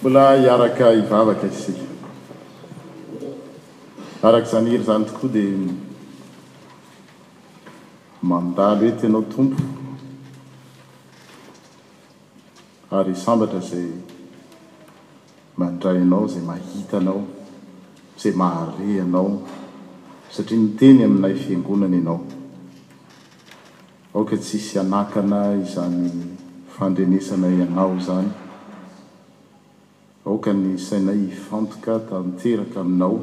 Mbola hiaraka hivavaka isika. Araka izany hira izany tokoa dia mandalo eto Ianao Tompo ary sambatra izay mandray Anao, izay mahita Anao, izay mahare Anao satria miteny aminay Fiangonana Ianao. Aoka tsy hisy hanakana izany fandrenesana ianao izany. Aoka ny sainay hifantoka tanteraka aminao,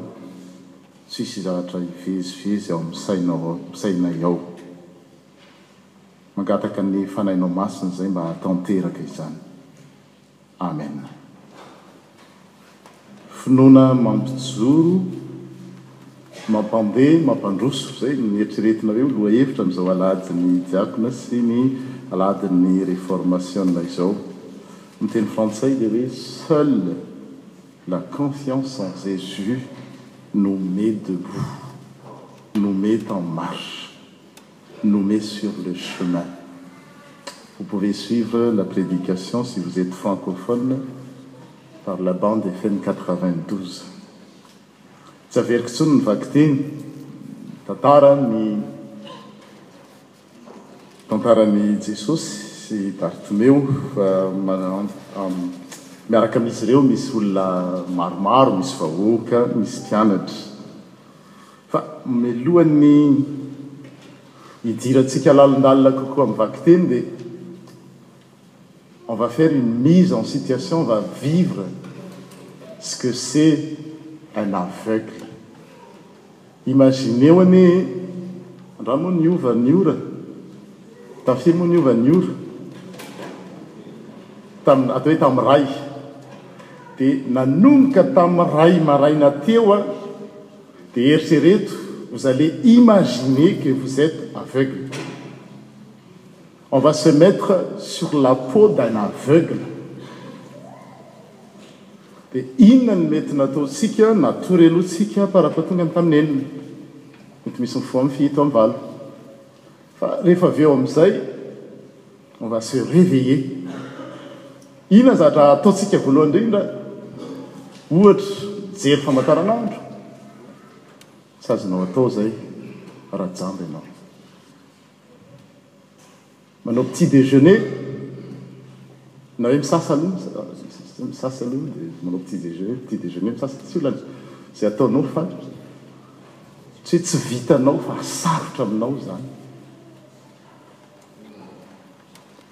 tsy hisy zavatra hivezivezy ao amin'ny sainao ao, sainay ao. Mangataka ny Fanahinao Masina izay mba hahatanteraka izany. Amen. Finoana mampijoro, mampandeha, mampandroso, izay no nieritreretina hoe ho lohahevitra amin'izao Alahadin'ny Diakona sy ny Alahadin'ny Reformasiona izao. Amin'ny teny frantsay dia hoe seule la confiance en Jesus nous met debout, nous met en marche. nommé sur le chemin. Vous pouvez suivre la prédication si vous etes francophone par la bande FM quatre vingt douze. Tsy averiko intsony ny vakiteny, tantara ny tantaran'i Jesosy sy Bartimeo fa miaraka amin'izy ireo misy olona maromaro, misy vahoaka, misy mpianatra. Fa mialohan'ny hidirantsika lalindalina kokoa amin'ny vakiteny dia on va faire une mise en situation, on va vivre ce que c'est un aveugle. Imaginez-o anie, andramo moa niova ny ora? Tafia moa niova ny ora? Tamin'ny, atao hoe tamin'ny iray, dia nanomboka tamin'ny iray maraina teo an, Dia eritrereto, vous allez imaginer que vous etes aveugle. On va se mettre sur la peau d'un aveugle. Dia inona no mety nataontsika na torelointsika par rapport tonga ny tamin'ny enina? Mety misy mifoha amin'ny fito, amin'ny valo. Fa rehefa avy eo amin'izay, on va se reveiller. Inona ny zavatra ataontsika voalohany indrindra? Ohatra, mijery famataranandro. Tsy azonao atao izay raha jamba ianao. Manao petit déjeuner, na hoe misasa aloha, misasa aloha dia manao petit déjeuner, petit déjeuner, misasa, tsy olana izay ataonao fa. Tsy hoe tsy vitanao fa sarotra aminao izany.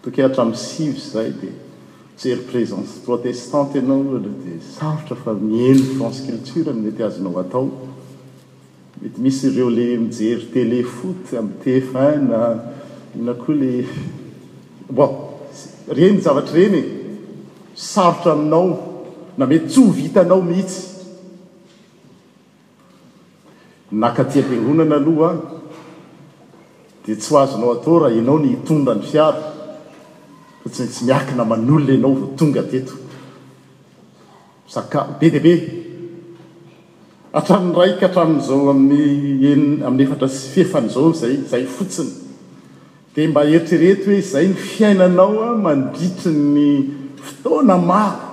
Tokay hatramin'ny sivy izay dia mijery présence protestante ianao ohatra dia sarotra fa mihaino France Culture no mety azonao atao. Mety misy ireo le mijery télé foot amin'ny TF1 na inona koa le bon ireny zavatra ireny e. Sarotra aminao na mety tsy ho vitanao mihitsy. Nakaty am-piangonana aloha aho dia tsy ho azonao atao raha ianao ny hitondra ny fiara fa tsy maintsy miakina aman'olona ianao vao tonga teto. Misakafo be dia be hatramin'ny iray ka hatramin'izao amin'ny enina amin'ny efatra sy fefany izao izay izay fotsiny. Dia mba eritrereto hoe izay ny fiainanao mandritry ny fotoana maro.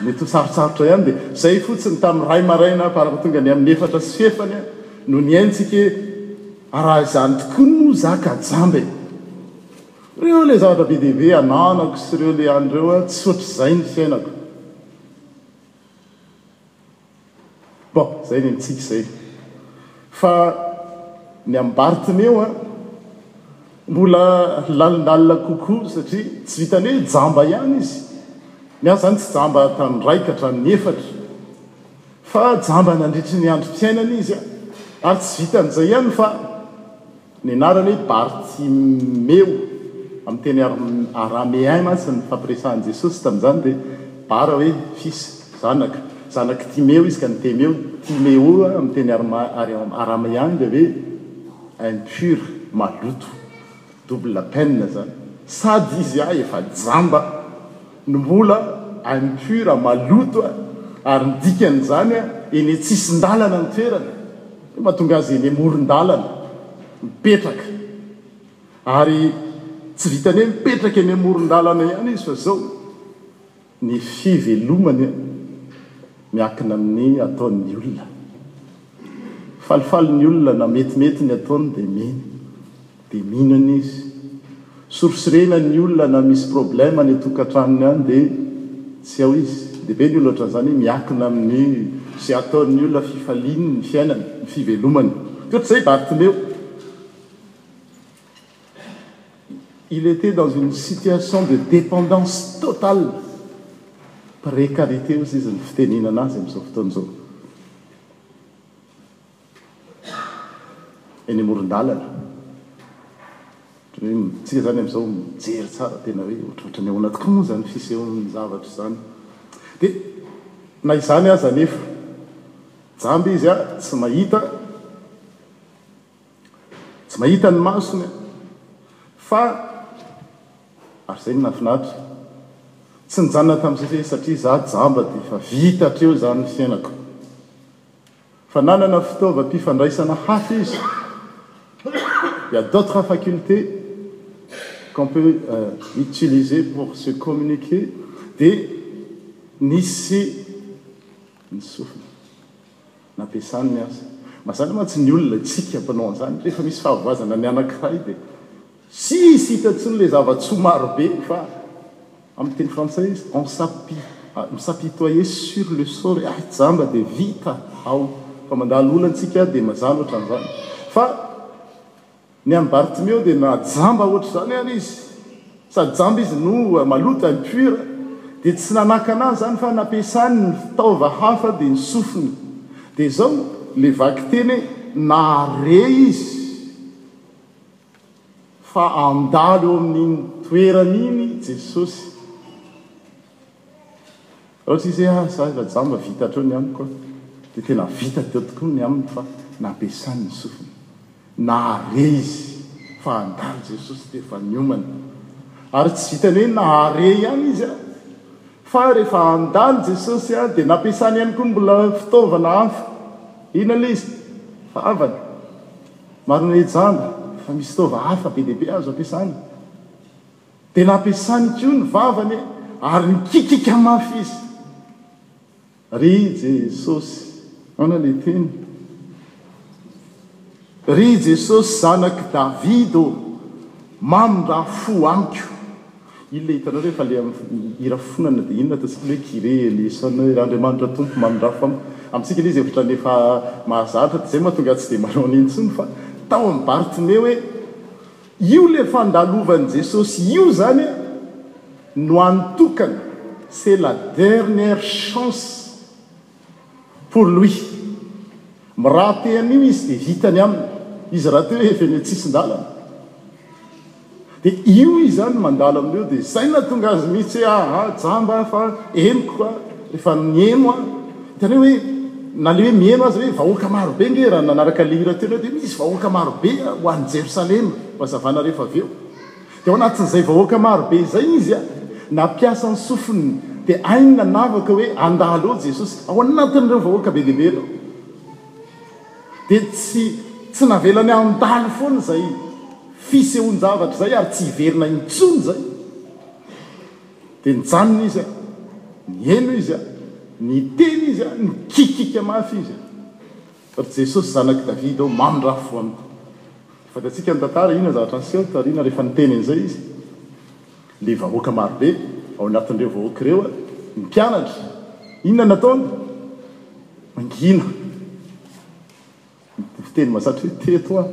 Mety ho sarotsarotra ihany dia izay fotsiny tamin'ny ray maraina amparako tonga ny amin'ny efatra sy fefany no nihaintsika e! Araha izany tokoa no za ka jamba e! Reo le zavatra be dia be ananako sy reo le any reo a! Tsy ohatr'izay ny fiainako. Bon, zay ny antsika zay. Fa ny am Bartomeu an, mbola lalinalina kokoa satria tsy vitan'ny hoe jamba ihany izy, ny azy zany tsy jamba hatramin'ny iray ka hatramin'ny efatra, fa jamba nandritry ny androm-piainana izy an, ary tsy vitan'izay ihany fa Ny anarany hoe Bartimeo, amin'ny teny aramean mantsy ny fampiresahan'i Jesosy tamin'izany dia Bara hoe fils, zanaka. Zanak'i Timeo izy ka ny Temeo, Timeo amin'ny teny aramean dia hoe impur, maloto. Double peine izany. Sady izy ahy efa jamba. ny mbola impur maloto a, ary ny dikan'izany a eny an-tsisin-dalana ny toerana, ny mahatonga azy eny amoron-dalana mipetraka, ary tsy vitan'ny hoe mipetraka eny amoron-dalana ihany izy fa zao ny fivelomany a, miakina amin'ny ataon'ny olona, falifaly ny olona na metimety ny ataony dia mino Dia mihinana izy. Sorisorena ny olona na misy problème any an-tokantranony any dia tsy ao izy. Dia be ny olona ohatran'izany hoe miakina amin'ny izay ataon'ny olona fifaliany, ny fiainany, ny fivelomany. Dia ohatr'izay i Bartimeo. Il était dans une situation de dépendance totale, précarité hozy izy ny fitenenana azy amin'izao fotoana izao. eny amoron-dalana, ohatran'ny hoe isika zany amin'izao mijery tsara tena hoe ohatrohatran'ny ahoana tokoa moa izany fisehon'ny zavatra izany. Dia na izany aza anefa, jamba izy an, tsy mahita, tsy mahita ny masony an, fa ary izay no nahafinaritra, tsy nijanona tamin'izay satria izaho jamba dia efa vita hatreo izany ny fiainako. Fa nanana fitaovam-pifandraisana hafa izy. Il y a d'autres facultés qu'on peut utiliser pour se communiquer, dia nisy ny sofina nampiasany ny asa. Mazàna mantsy ny olona, isika mpanao an'izany, rehefa misy fahavoazana ny anankiray dia Tsisy hita intsony ilay zava-tsoa maro be fa amin'ny teny frantsay izy on s'appi s'apitoyer sur le sort ah jamba dia vita ao fa mandalo olana tsika dia mazana ohatran'izany fa ny an'i Bartimeo dia na jamba ohatr'izany ary izy sady jamba izy no maloto impur dia tsy nanakana azy izany fa nampiasany ny fitaova hafa dia ny sofiny dia izao ilay vakiteny hoe nahare izy Fa handalo eo amin'iny toerana iny Jesosy. Ohatra izy hoe, ah, za efa jamba, vita hatreo ny amiko an, dia tena vita teo tokoa ny aminy fa nampiasany ny sofiny. Nahare izy fa handalo Jesosy dia efa niomana. Ary tsy vitan'ny hoe nahare ihany izy an, fa rehefa handalo Jesosy an, dia nampiasany ihany koa mbola fitaovana hafa. Inona ilay izy? Vavany. Marina anie jamba fa misy taova hafa be dia be azo ampiasana. Dia nampiasany koa ny vavany ary nikikika mafy izy. Ry Jesosy, aona ilay teny? Ry Jesosy zanak'i Davida ô, mamindrà fo amiko. Inona hitanao rehefa ilay hira fonana dia inona ataontsika ilay hoe Kyrie eleison hoe Andriamanitra Tompo manindrafo amiko. Amintsika ilay izy ohatrany efa mahazatra dia izay mahatonga ahy tsy dia manao an'iny intsony fa tao amin'i Bartimeo hoe io ilay fandalovan'i Jesosy io izany no an'ny tokana c'est la dernière chance Pour lui. Mirahabe an'io izy dia vita ny aminy. Izy rahateo hoe venez tsisin-dalana. Dia io izy zany mandalo amin'ireo dia izay no nahatonga azy mihitsy hoe aa jamba aho fa henoko a, rehefa niheno aho. Hitanay hoe na le hoe miheno aza hoe vahoaka maro be nge raha nanaraka le hira teo ianao dia misy vahoaka maro be a ho any Jerosalema. Ho hazavana rehefa avy eo. Tao anatin'izay vahoaka maro be izay izy, nampiasa ny sofiny dia hainy nanavaka hoe handalo eo Jesosy, ao anatin'ireo vahoaka be dia be ireo. Dia tsy, tsy navelany handalo foana izay fisehoan-javatra izay ary tsy hiverina intsony izay. Dia nijanona izy, nihaino izy, niteny izy, nikikika mafy izy. Ry Jesosy zanak'i Davida ô, mandrafy fo amiko. Fadiantsika ny tantara, inona ny zavatra niseho taoriana rehefa niteny an'izay izy? Ilay vahoaka marobe ao anatin'ireo vahoaka ireo, ny mpianatra, inona no nataony? Mangina. Ny fiteny mahazatra hoe teto aho.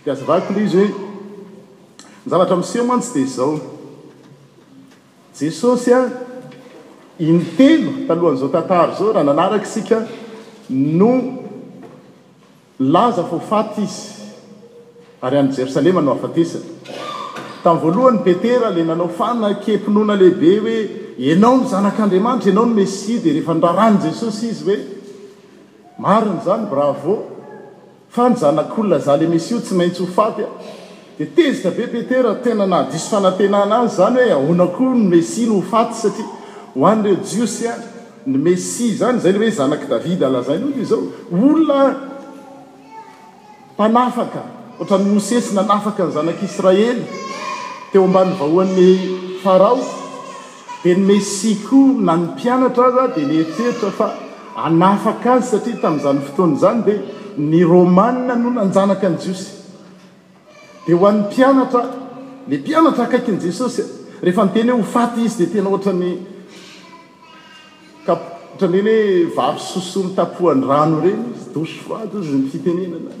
Mpiazavavy k'le izy hoe, Ny zavatra miseho mantsy dia izao, Jesosy a, in-telo talohan'izao tantara izao raha nanaraka isika no nilaza fa ho faty Izy ary any Jerosalema no hafatesany. Tamin'ny voalohany Petera ilay nanao fanakem-pinoana lehibe hoe Ianao no Zanak'Andriamanitra, Ianao no Mesia, dia rehefa niraharaha an'i Jesosy izy hoe Marina izany, bravo. Fa ny zanak'olona zah le mesia io tsy maintsy ho faty a! Dia tezitra be Petera, tena nahadiso fanantenana azy izany hoe ahoana koa ny Mesia no ho faty satria ho an'ireo Jiosy a! ny Mesia izany, izay le hoe zanak'i Davida lazainao dia izao, olona mpanafaka, ohatran'i Mosesy nanafaka ny zanak'Israely teo ambany vahoan'i Farao. Dia ny Messie koa na ny mpianatra aza dia nieritreritra fa hanafaka azy satria tamin'izany fotoana izany dia ny Romana no nanjanaka ny Jiosy. Dia ho an'ny mpianatra, ilay mpianatra akaiky an'i Jesosy, rehefa niteny hoe ho faty izy dia tena ohatran'ny kap, ohatran'ireny hoe vary sosoa notapohan-drano ireny izy, douche froide hozy ny fitenenana.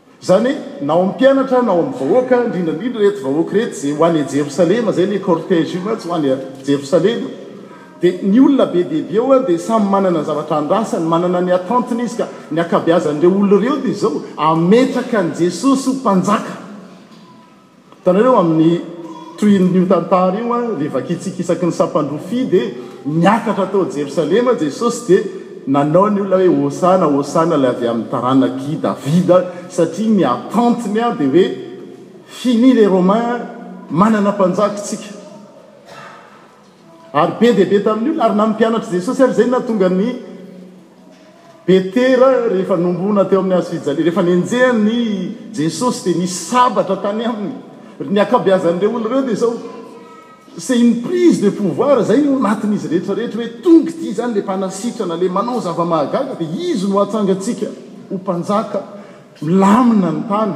Izany hoe na ao amin'ny mpianatra na ao amin'ny vahoaka, indrindra indrindra ireto vahoaka ireto izay ho any Jerosalema, izay ilay cortège io mantsy ho any Jerosalema, dia ny olona be dia be ao dia samy manana ny zavatra andrasany, manana ny attente-ny izy ka ny ankabeazan'ireo olona ireo dia izao, hametraka an'i Jesosy ho mpanjaka. Hitanareo amin'ny tohin'io tantara io a, le vakintsika isaky ny sampan-droa fidy e, niakatra tao Jerosalema Jesosy de nanao ny olona hoe hosana hosana ilay avy amin'ny taranak'i Davida satria ny attente-ny a de hoe fini les romains manana mpanjaka isika. Ary be dia be tamin'ny olona, ary na ny mpianatr'i Jesosy ary izay no nahatonga an'i Petera rehefa nohomboana teo amin'ny hazo fijaliana, rehefa nenjehan'i Jesosy dia nisy sabatra tany aminy. Ry ny ankabeazan'ireo olona ireo dia izao, c'est une prise de pouvoir, izay no ao anatin'izy rehetra rehetra hoe tonga ity izany ilay mpanasitrana, ilay manao zava-mahagaga dia izy no hatsangantsika ho mpanjaka milamina ny tany.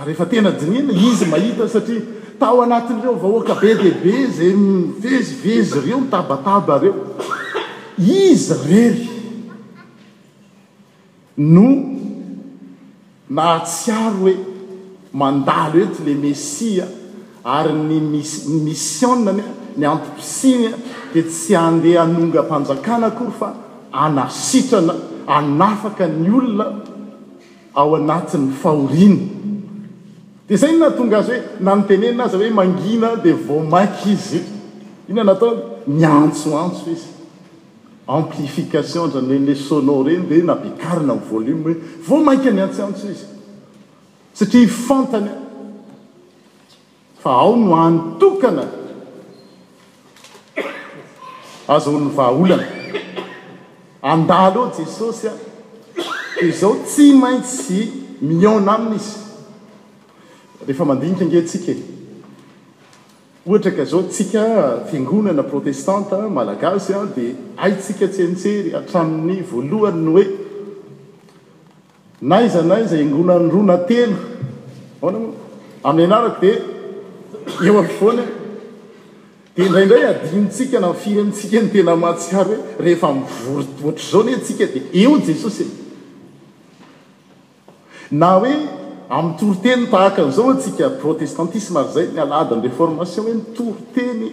Ary efa tena dinihina izy mahita satria tao anatin'ireo vahoaka be dia be izay mivezivezy ireo, mitabataba ireo, izy irery no nahatsiaro hoe mandalo eto ilay Mesia ary ny mission-ny, ny antom-pisiany dia tsy handeha hanongam-panjakana akory fa hanasitrana, hanafaka ny olona. ao anatin'ny fahoriana. Dia izay no nahatonga azy hoe na ny tenenina aza hoe mangina dia vao mainka izy, inona nataony? Niantsoantso izy. Amplification ndry ny le sonore iny dia nabekarina ny volume hoe vao mainka niantsiantso izy satria fantany hoe. Fa ao no hany tokana azahoan'ny vahaolana. Andalo eo Jesosy a! Dia izao tsy maintsy mihaona aminy izy. Rehefa mandinika ange tsika e! Ohatra ka izao tsika fiangonana protestanta malagasy dia haintsika tsy entsery hatramin'ny voalohany ny hoe. N'aiza n'aiza ingonanrona tena, ahoana moa? Amin'ny ianarako dia eo ampovoany aho. Dia indraindray adinontsika na firentsika ny tena mahatsiaro hoe rehefa mivory ohatr'izao anie tsika dia eo Jesosy e! Na hoe amin'ny toriteny tahaka an'izao atsika protestantisme ary izay ny alahadin'ny reformation hoe ny toriteny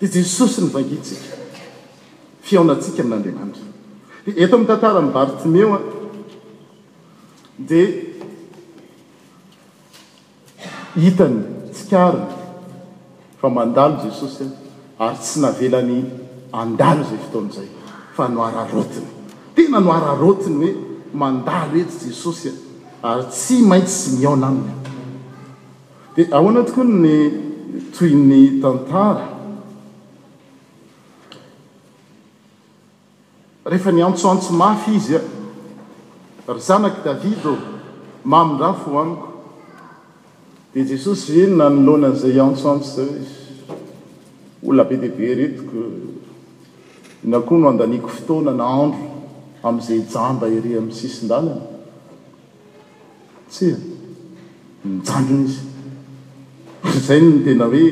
I Jesosy no vangintsika, fihaonantsika amin'Andriamanitra. Dia eto amin'ny tantaran'i Bartimeo dia hitany, tsikariny fa mandalo Jesosy ary tsy navelany handalo izay fotoana izay fa nohararaotiny. Tena nohararaotiny hoe mandalo eto Jesosy ary tsy maintsy mihaona aminy aho. Dia ahoana tokoa ny toy ny tantara? Rehefa niantsoantso mafy izy, Ry zanak'i Davida ô, mamindrà fo amiko! Dia Jesosy ve nanoloana an'izay antsoantso izay hoe, Olona be dia be iretiko, inona koa no handaniako fotoana na andro amin'izay jamba ery amin'ny sisin-dalana? Tsia, nijanona izy. Izay no tena hoe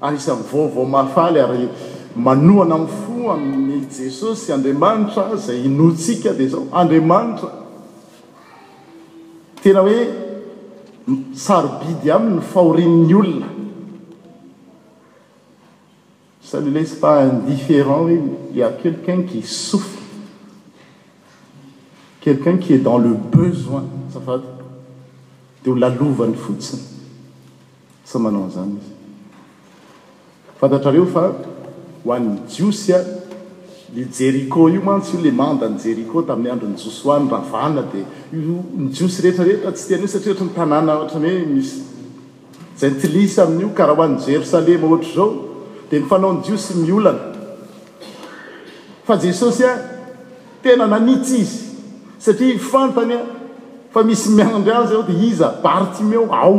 ahisan'ny vaovao mahafaly ary manohana ny fo amin'i Jesosy, Andriamanitra izay inoantsika dia izao, Andriamanitra. Tena hoe sarobidy aminy ny fahorian'ny olona. Salut lesy fa indifférent hoe il ya quelqu'un qui souffre quelqu'un qui est dans le besoin azafady de ho lalovany fotsiny tsy manao an'zany izy fantatrareo fa ho an'ny jiosy a le jeriko io mantsy io le manda ny jeriko tamin'ny andron'i josoa ny ravana de io ny jiosy rehetrarehetra tsy tian'io satria ohatran'ny tanàna ohatran'ny hoe misy Jentilisa amin'io ka raha ho an'i Jerosalema ohatr'izao dia ny fanaon'ny Jiosy ny olana. Fa Jesosy a, tena nanitsy izy satria fantany fa misy miandry azy ao dia iza? Bartimeo, ao.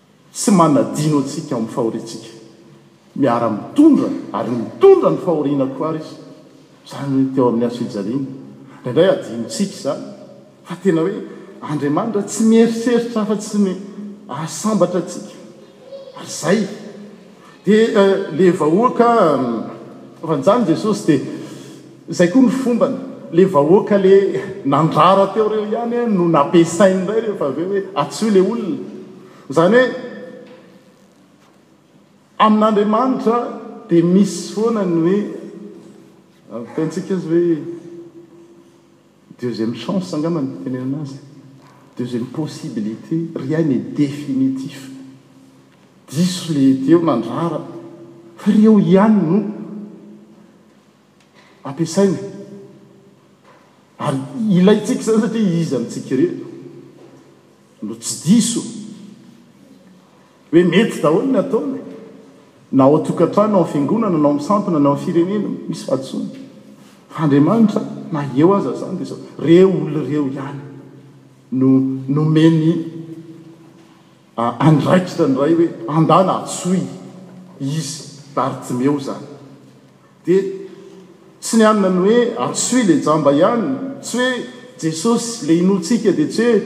Tsy manadino antsika ao amin'ny fahoriantsika. Miara-mitondra ary mitondra ny fahoriana koa àry izy. Izany hoe teo amin'ny hazofijaliana. Indraindray adinontsika izany fa tena hoe Andriamanitra tsy mieritreritra afa-tsy ny hahasambatra antsika, ary izay. Dia le vahoaka, ranjany Jesosy dia zay koa ny fombany, le vahoaka le nandrara teo reo ihany no nampiasainy indray rehefa avy eo hoe atsoy le olona. Zany hoe amin'Andriamanitra dia misy foana ny hoe ampitantsika azy hoe deuxième chance angamba ny fitenenana azy, deuxième possibilité, rien n'est définitif. Diso le teo nandrara fa ry eo ihany no ampiasaina ary ilaintsika izany satria iza amintsika ireto no tsy diso hoe mety daholo ny ataony na ao tokantrano, ao fiangonana, na ao amin'ny sampona, na ao amin'ny firenena misy fahadisoana fa Andriamanitra na eo aza izany dia izao reo olona ireo ihany no nomeny andraikitra ny ray hoe andana atsy hoy izy Bartimeo zany dia tsy nianona ny hoe atsy hoy le jamba ihany tsy hoe Jesosy le inoantsika dia tsy hoe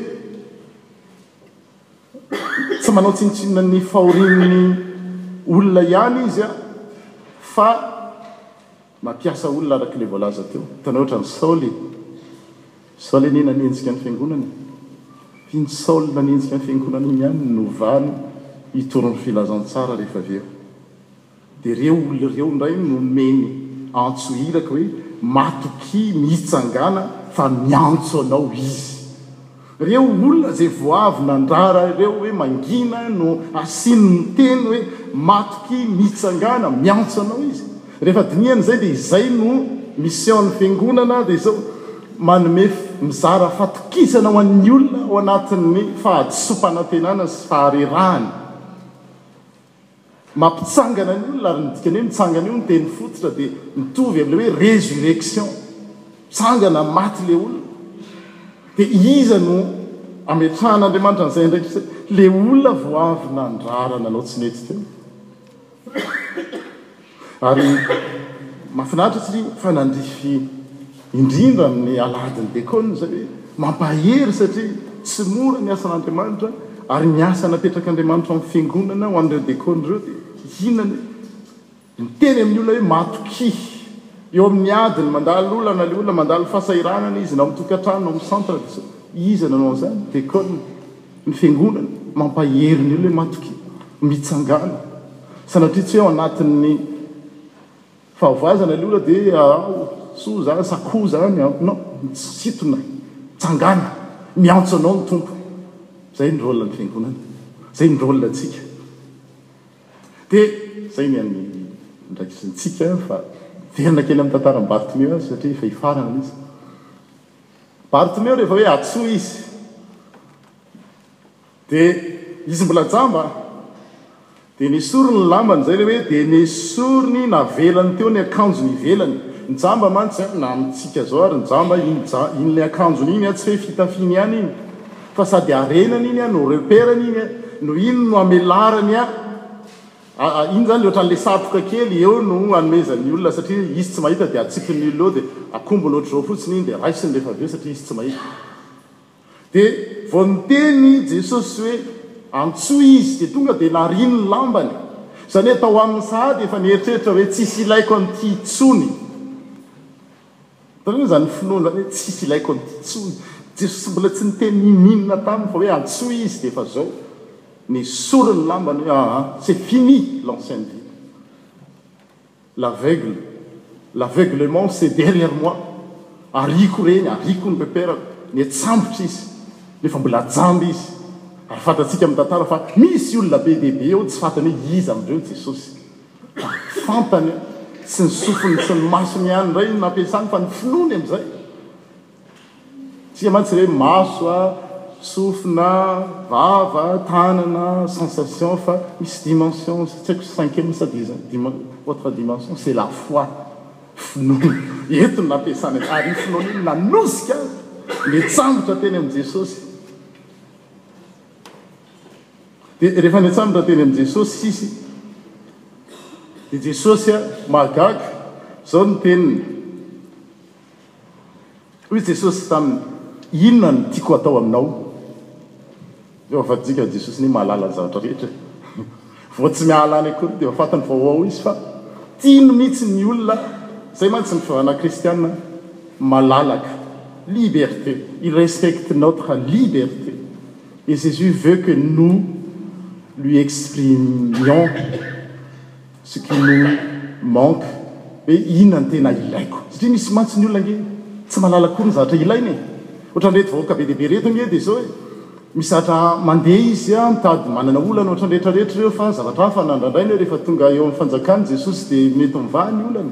tsy manao tsinontsinona ny fahorian'ny olona ihany izy fa Mampiasa olona araka ilay voalaza teo. Hitanao ohatran'i Saoly e! Saoly anie nanenjika ny fiangonana e! Iny Saoly nanenjika ny fiangonana iny ihany no novany hitory ny filazantsara rehefa avy eo. Dia ireo olona ireo indray no omeny antso iraka hoe, Matokia, mitsangàna, fa miantso anao Izy. Reo olona zay vo avy nandrara ireo hoe mangina no asiny ny teny hoe matoky mitsangana miantso anao izy refa dinihany zay de izay no mission ny fiangonana de zao manome mizara fatokisana ho an'ny olona ao anatin'ny fahadisoam-panantenana sy faharerahana Mampitsangana ny olona, ary ny dikan'ny hoe mitsangana io ny teny fototra dia mitovy amin'ilay hoe résurrection. Mitsangana, maty ilay olona. Dia iza no ametrahan'Andriamanitra an'izay andraikitra? Ilay olona vao avy nandràra nanao tsy nety teo. Ary mahafinaritra satria fa nandrify indrindra amin'ny Alahadin'ny Diakona izay hoe mampahery satria tsy mora ny asan'Andriamanitra ary ny asa napetrak'Andriamanitra amin'ny Fiangonana ho an'ireo Diakona ireo dia hihinana e! Miteny amin'ny olona hoe matokia eo amin'ny adiny mandalo olana ilay olona, mandalo fahasahiranana izy na ao amin'ny tokantrano na ao amin'ny centre dia iza nanao an'izany? Diakona. Ny fiangonana, mampahery ny olona hoe matokia, mitsangàna. Sanatria tsy hoe ao anatin'ny fahavoazana ilay olona dia ao, soa izany sa koa izany an, non, misintona, mitsangàna, miantso anao ny Tompo. Izay ny rôle ny fiangonana, izay ny rôle antsika. Dia izay ny an'ny andraikisintsika fa miverina kely amin'ny tantaran'i Bartimeo ihany satria efa hifarana izy. Bartomeo rehefa hoe hadisoa izy dia izy mbola jamba dia nesoriny ny lambany izay ilay hoe dia nesoriny navelany teo ny akanjony ivelany ny jamba mantsy an na amintsika izao ary ny jamba iny ja iny ilay akanjony iny an tsy hoe fitafiany ihany iny fa sady harenany iny an no reperany iny an no iny no amelarany an Aa iny zany ohatran'le satroka kely eo no anomezan'ny olona satria izy tsy mahita dia atsikin'ny olona eo dia akombony ohatr'izao fotsiny iny dia raisiny rehefa avy eo satria izy tsy mahita. Dia vao niteny Jesosy hoe antsoy izy dia tonga dia nariny ny lambany. Izany hoe tao aminy sahady efa nieritreritra hoe tsisy ilaiko an'ity intsony. Hitanao izany finoana izany hoe tsisy ilaiko an'ity intsony. Jesosy mbola tsy niteny ninoninona taminy fa hoe antsoy izy dia efa zao. Nesoriny ny lambany hoe aa c'est fini l'ancienne vie. L'aveugle, l'aveuglement c'est derrière moi. Ariako ireny, ariako ny peperako. Niantsambotra izy nefa mbola jamba izy. Ary fantatsika amin'ny tantara fa misy olona be dia be eo tsy fantany hoe iza amin'ireo Jesosy. Fantany tsy ny sofiny sy ny masony ihany indray no nampiasany fa ny finoany amin'izay. Isika mantsy re maso a, sofina, vava, tanana, sensation fa misy dimension tsy haiko cinquième sa dixième dimension, autre dimension c'est la foi, finoany. Eto no nampiasany azy ary io finoany io no nanosika azy nitsambotra teny amin'i Jesosy. Dia rehefa niantsambina teny amin'i Jesosy izy, dia Jesosy mahagaga, izao ny teniny, hoy Jesosy taminy, Inona no tiako hatao aminao? Dia avadika Jesosy ny hoe, Mahalala ny zavatra rehetra e! Vao tsy miahala any akory dia efa fantany fa ho ao izy, fa tiany mihitsy ny olona, izay mantsy ny fivavahana kristiana, malalaka, liberté, il respecte notre liberté. Et Jesus veut que nous lui exprimions ce qui nous manque hoe inona ny tena ilaiko satria misy mantsy ny olona ange tsy mahalala akory ny zavatra ilainy e! Ohatran'ireto vahoaka be dia be ireto ange dia izao e! Misy zavatra mandeha izy an, mitady manana olana ohatran'ny rehetra rehetra ireo fa zavatra hafa no andrandrainy hoe rehefa tonga eo amin'ny fanjakan'i Jesosy dia mety ho mivaha ny olany.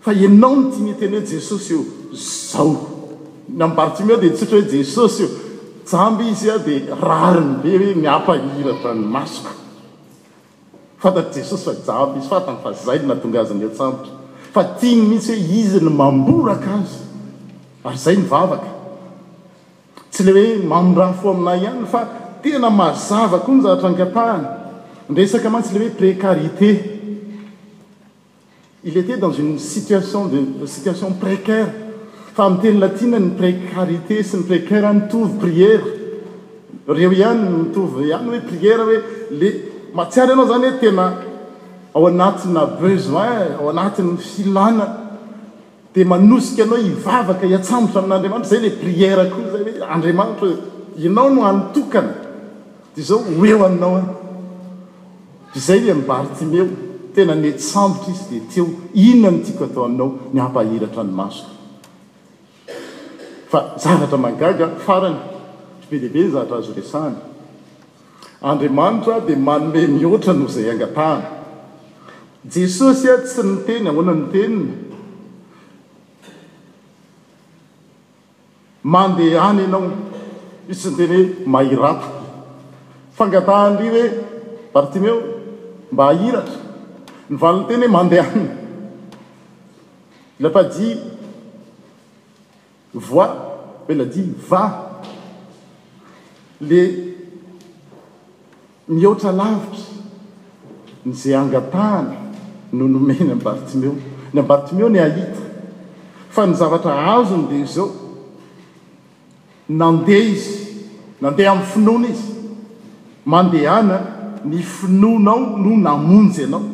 Fa ianao no tiany hiteny hoe Jesosy io zao. Ny an'i Bartimeo dia tsotra hoe Jesosy io. Jamba izy an dia rariny be hoe miampahiratra ny masoko. Fantatr'i Jesosy fa jamba izy, fantany fa zay no nahatonga azy niantsambotra. Fa tiany mihitsy hoe izy no mamboraka azy. Ary zay ny vavaka. Tsy ilay hoe mamindraha fo aminay ihany fa tena mazava koa ny zavatra ankatahany. Ny resaka mantsy ilay hoe précarité. Il était dans une situation de situation précaire fa amin'ny teny latina ny précarité sy ny précaire mitovy prière reo ihany no mitovy ihany hoe prière hoe le mahatsiaro ianao zany hoe tena ao anatina besoin ao anatin'ny filana Dia manosika anao hivavaka, hiantsambotra amin'Andriamanitra, izay ilay prière koa izay hoe, Andriamanitra ê, Ianao no hany tokana, dia izao ho eo aminao aho. Izay ilay an'i Bartimeo, tena niantsambotra izy dia teo, inona no tiako atao aminao, ny hampahiratra ny masoko. Fa zavatra mahagaga, farany, tsy be dia be ny zavatra azo resahina. Andriamanitra dia manome mihoatra noho izay angatahana. Jesosy tsy niteny ahoana ny teniny, Mandeha any ianao. Izy tsy niteny hoe, Mahirata. Fangatahan-dry hoe, Bartimeo, mba ahiratra. Ny valin'ny teny hoe, Mandeha any. Ilay mpadia. Voix, Elle a dit va! Le mihoatra lavitra ny ze angatahana no nomeny an'i Bartimeo. Ny an'i Bartimeo ny hahita. Fa ny zavatra azony dia izao, nandeha izy, nandeha amin'ny finoana izy. Mandehana, ny finoanao no namonjy anao.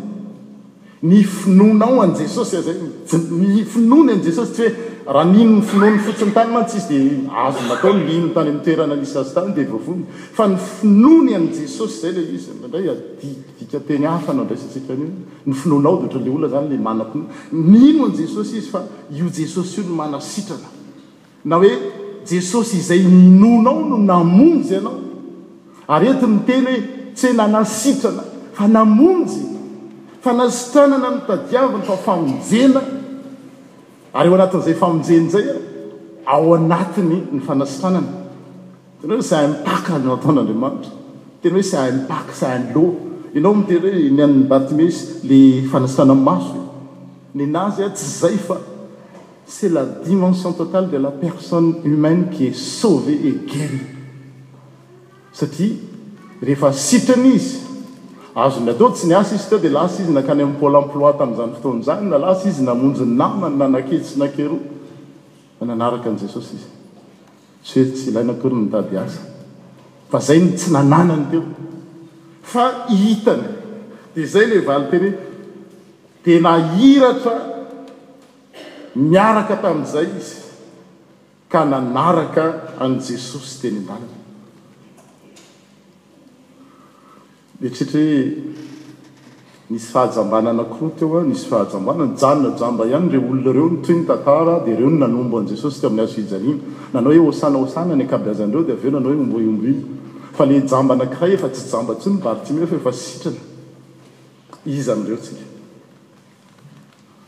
Ny finoanao an'i Jesosy aza iny, tsy, ny finoany an'i Jesosy, tsy hoe raha nino ny finoany fotsiny tany mantsy izy dia azo natao ny hino tany amin'ny toerana nisy azy tany dia voavonona. Fa ny finoany an'i Jesosy, izay ilay izy. Indraindray adi, dikan-teny hafa no andraisantsika an'io. Ny finoanao dia ohatran'ilay olona izany ilay manam-pinoana. Nino an'i Jesosy izy fa io Jesosy io no manasitrana. Na hoe Jesosy izay inoanao no namonjy anao. Ary eto ny teny hoe tsy hoe nanasitrana fa namonjy. Fanasitranana no tadiaviny fa famonjena. Ary ao anatin'izay famonjena izay ao anatiny ny fanasitranana. Tena hoe sahy mipaka no ataon'Andriamanitra. Tena hoe sahy mipaka, sahy miloha. Ianao miteny hoe ny an'i Bartimeus ilay fanasitranam-maso e. Ny anazy tsy izay fa. C'est la dimension totale de la personne humaine qui est sauvee et guerie satria rehefa sitrana izy, azony atao tsy niasa izy teo dia lasa izy nankany amin'ny pôle emploi tamin'izany fotoana izany na lasa izy namonjy ny namany na nanketsy sy nankeroa fa nanaraka an'i Jesosy izy tsy hoe tsy ilaina akory ny mitady asa fa izay no tsy nananany teo fa hitany dia izay ilay valin-teny hoe dia nahiratra Niaraka tamin'izay izy ka nanaraka an'i Jesosy teny an-dalana. Mieritreritra hoe nisy fahajambana anankiroa teo an, nisy fahajambana, nijanona jamba ihany ireo olona ireo, ny toy ny tantara dia ireo no nanombo an'i Jesosy teo amin'ny hazo fijaliana, nanao hoe hosana hosana ny ankabeazan'ireo dia avy eo nanao hoe omboy omboy. Fa ilay jamba anankiray efa tsy jamba intsony, Bartimeo, fa efa sitrana. Iza amin'ireo tsika?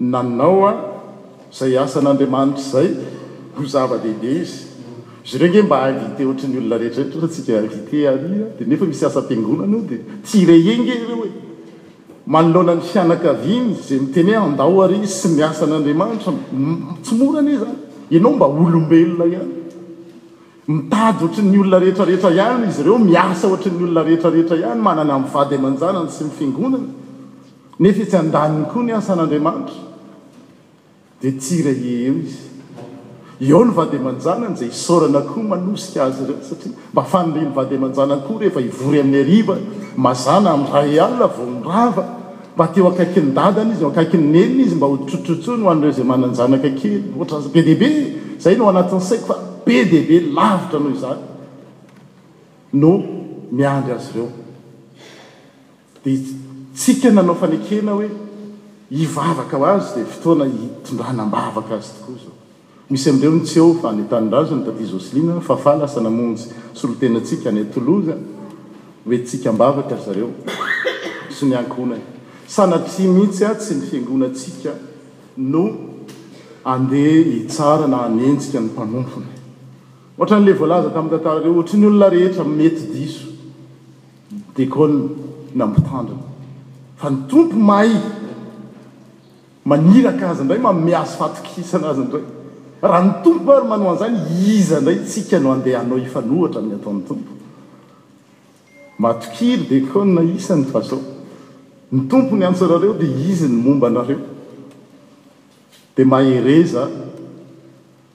Nanao izay asan'Andriamanitra izay ho zava-dehibe izy. Izy ireo ange mba invité ohatry ny olona rehetra rehetra ohatry isika invité ary dia nefa misy asam-piangonana eo dia tia re enga ireo e! Manoloana ny fianakaviany izay miteny hoe andao ary izy sy ny asan'Andriamanitra, tsy mora anie izany, ianao mba olombelona ihany. Mitady ohatry ny olona rehetra rehetra ihany izy ireo, miasa ohatry ny olona rehetra rehetra ihany, manana vady aman-janany sy ny fiangonana. Nefa etsy andaniny koa ny asan'Andriamanitra dia tsy irehe eo izy. Eo ny vady aman-janany izay isaorana koa manosika azy ireo satria mba fanirian'ny vady aman-janany koa rehefa hivory amin'ny hariva mazàna amin'ny iray alina vao mirava mba te ho akaikin'ny dadany izy, ho akaikin'ny neniny izy mba ho trotrotsony ho an'ireo izay manan-janaka kely ohatra aza. Be dia be izay no ao anatin'ny saiko fa be dia be lavitra noho izany no miandry azy ireo. Dia tsika nanao fanekena hoe hivavaka ho azy dia fotoana hitondrana am-bavaka azy tokoa izao. Misy amin'ireo no tsy eo fa any an-tanindrazany, Taty Jocelyne, Fafah lasa namonjy solontenantsika any Toulouse, hoentintsika am-bavaka ry zareo sy ny ankohonany. Sanatria mihitsy atsy ny fiangonantsika no andeha hitsara na hanenjika ny mpanompony. Ohatran'ilay voalaza tamin'ny tantara ireo, ohatry ny olona rehetra mety diso. Dekona na mpitandrina. Fa ny Tompo mahay maniraka azy indray, manome azy fahatokisana azy indray. Raha ny Tompo ary manao an'izany, iza indray tsika no andeha hanao hifanohitra amin'ny ataon'ny Tompo? Matokia ry dekona isany fa zao ny Tompo niantso anareo dia Izy ny momba anareo. Dia mahereza.